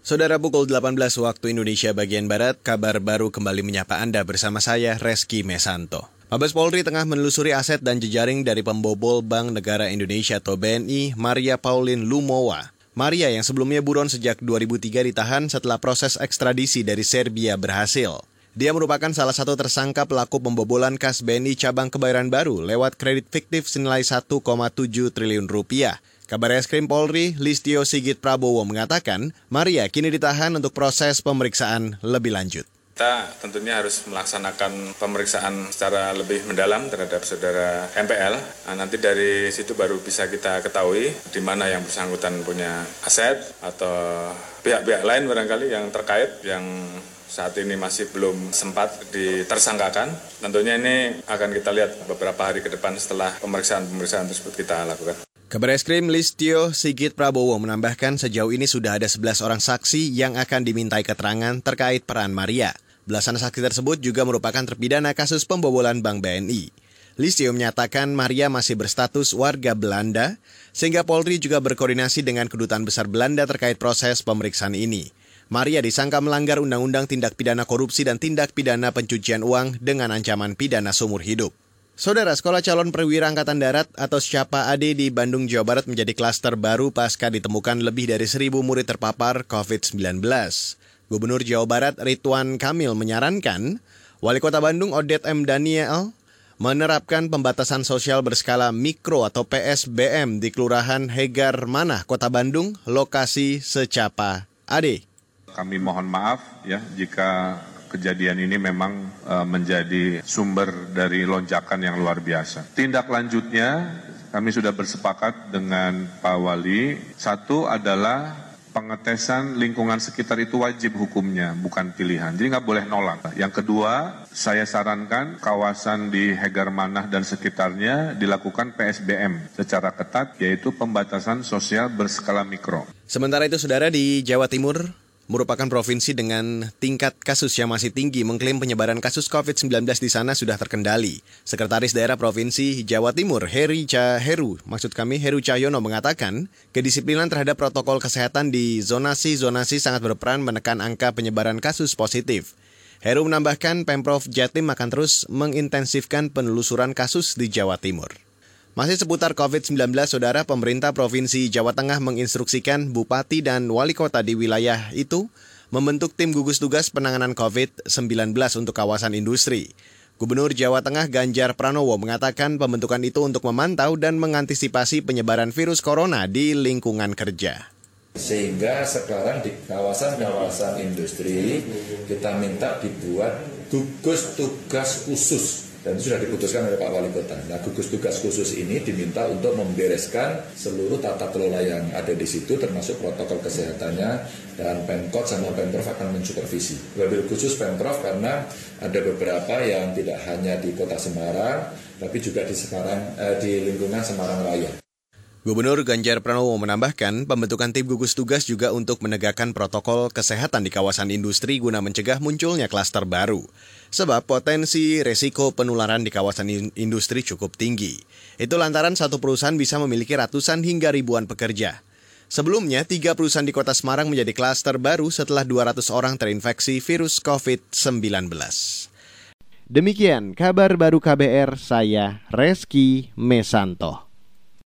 Saudara pukul 18 waktu Indonesia bagian Barat, kabar baru kembali menyapa Anda bersama saya Reski Mesanto. Mabes Polri tengah menelusuri aset dan jejaring dari pembobol Bank Negara Indonesia atau BNI, Maria Pauline Lumowa. Maria yang sebelumnya buron sejak 2003 ditahan setelah proses ekstradisi dari Serbia berhasil. Dia merupakan salah satu tersangka pelaku pembobolan kas BNI cabang Kebayoran Baru lewat kredit fiktif senilai 1,7 triliun rupiah. Kabar Eskrim Polri, Listio Sigit Prabowo mengatakan, Maria kini ditahan untuk proses pemeriksaan lebih lanjut. Kita tentunya harus melaksanakan pemeriksaan secara lebih mendalam terhadap saudara MPL. Nah, nanti dari situ baru bisa kita ketahui di mana yang bersangkutan punya aset atau pihak-pihak lain barangkali yang terkait yang saat ini masih belum sempat ditersangkakan. Tentunya ini akan kita lihat beberapa hari ke depan setelah pemeriksaan-pemeriksaan tersebut kita lakukan. Kabar Eskrim Listio Sigit Prabowo menambahkan sejauh ini sudah ada 11 orang saksi yang akan dimintai keterangan terkait peran Maria. Belasan saksi tersebut juga merupakan terpidana kasus pembobolan Bank BNI. Listio menyatakan Maria masih berstatus warga Belanda, sehingga Polri juga berkoordinasi dengan Kedutaan Besar Belanda terkait proses pemeriksaan ini. Maria disangka melanggar Undang-Undang Tindak Pidana Korupsi dan Tindak Pidana Pencucian Uang dengan ancaman pidana seumur hidup. Saudara Sekolah Calon Perwira Angkatan Darat atau Siapa AD di Bandung, Jawa Barat menjadi klaster baru pasca ditemukan lebih dari seribu murid terpapar COVID-19. Gubernur Jawa Barat Ridwan Kamil menyarankan Wali Kota Bandung Odet M. Daniel menerapkan pembatasan sosial berskala mikro atau PSBM di Kelurahan Hegar Manah, Kota Bandung, lokasi Secapa AD. Kami mohon maaf ya jika kejadian ini memang uh, menjadi sumber dari lonjakan yang luar biasa. Tindak lanjutnya kami sudah bersepakat dengan Pak Wali. Satu adalah pengetesan lingkungan sekitar itu wajib hukumnya, bukan pilihan. Jadi nggak boleh nolak. Yang kedua, saya sarankan kawasan di Hegar Manah dan sekitarnya dilakukan PSBM secara ketat, yaitu pembatasan sosial berskala mikro. Sementara itu, saudara di Jawa Timur, merupakan provinsi dengan tingkat kasus yang masih tinggi mengklaim penyebaran kasus COVID-19 di sana sudah terkendali. Sekretaris Daerah Provinsi Jawa Timur, Heri Heru, maksud kami Heru Cahyono mengatakan, kedisiplinan terhadap protokol kesehatan di zonasi-zonasi sangat berperan menekan angka penyebaran kasus positif. Heru menambahkan Pemprov Jatim akan terus mengintensifkan penelusuran kasus di Jawa Timur. Masih seputar COVID-19, Saudara, pemerintah Provinsi Jawa Tengah menginstruksikan bupati dan wali kota di wilayah itu membentuk tim gugus tugas penanganan COVID-19 untuk kawasan industri. Gubernur Jawa Tengah Ganjar Pranowo mengatakan pembentukan itu untuk memantau dan mengantisipasi penyebaran virus corona di lingkungan kerja. Sehingga sekarang di kawasan-kawasan industri kita minta dibuat gugus tugas khusus dan itu sudah diputuskan oleh Pak Wali Kota. Nah, gugus tugas khusus ini diminta untuk membereskan seluruh tata kelola yang ada di situ, termasuk protokol kesehatannya, dan Pemkot sama Pemprov akan mensupervisi. Lebih khusus Pemprov karena ada beberapa yang tidak hanya di Kota Semarang, tapi juga di Semarang eh, di lingkungan Semarang Raya. Gubernur Ganjar Pranowo menambahkan pembentukan tim gugus tugas juga untuk menegakkan protokol kesehatan di kawasan industri guna mencegah munculnya klaster baru. Sebab potensi resiko penularan di kawasan industri cukup tinggi. Itu lantaran satu perusahaan bisa memiliki ratusan hingga ribuan pekerja. Sebelumnya, tiga perusahaan di kota Semarang menjadi klaster baru setelah 200 orang terinfeksi virus COVID-19. Demikian kabar baru KBR, saya Reski Mesanto.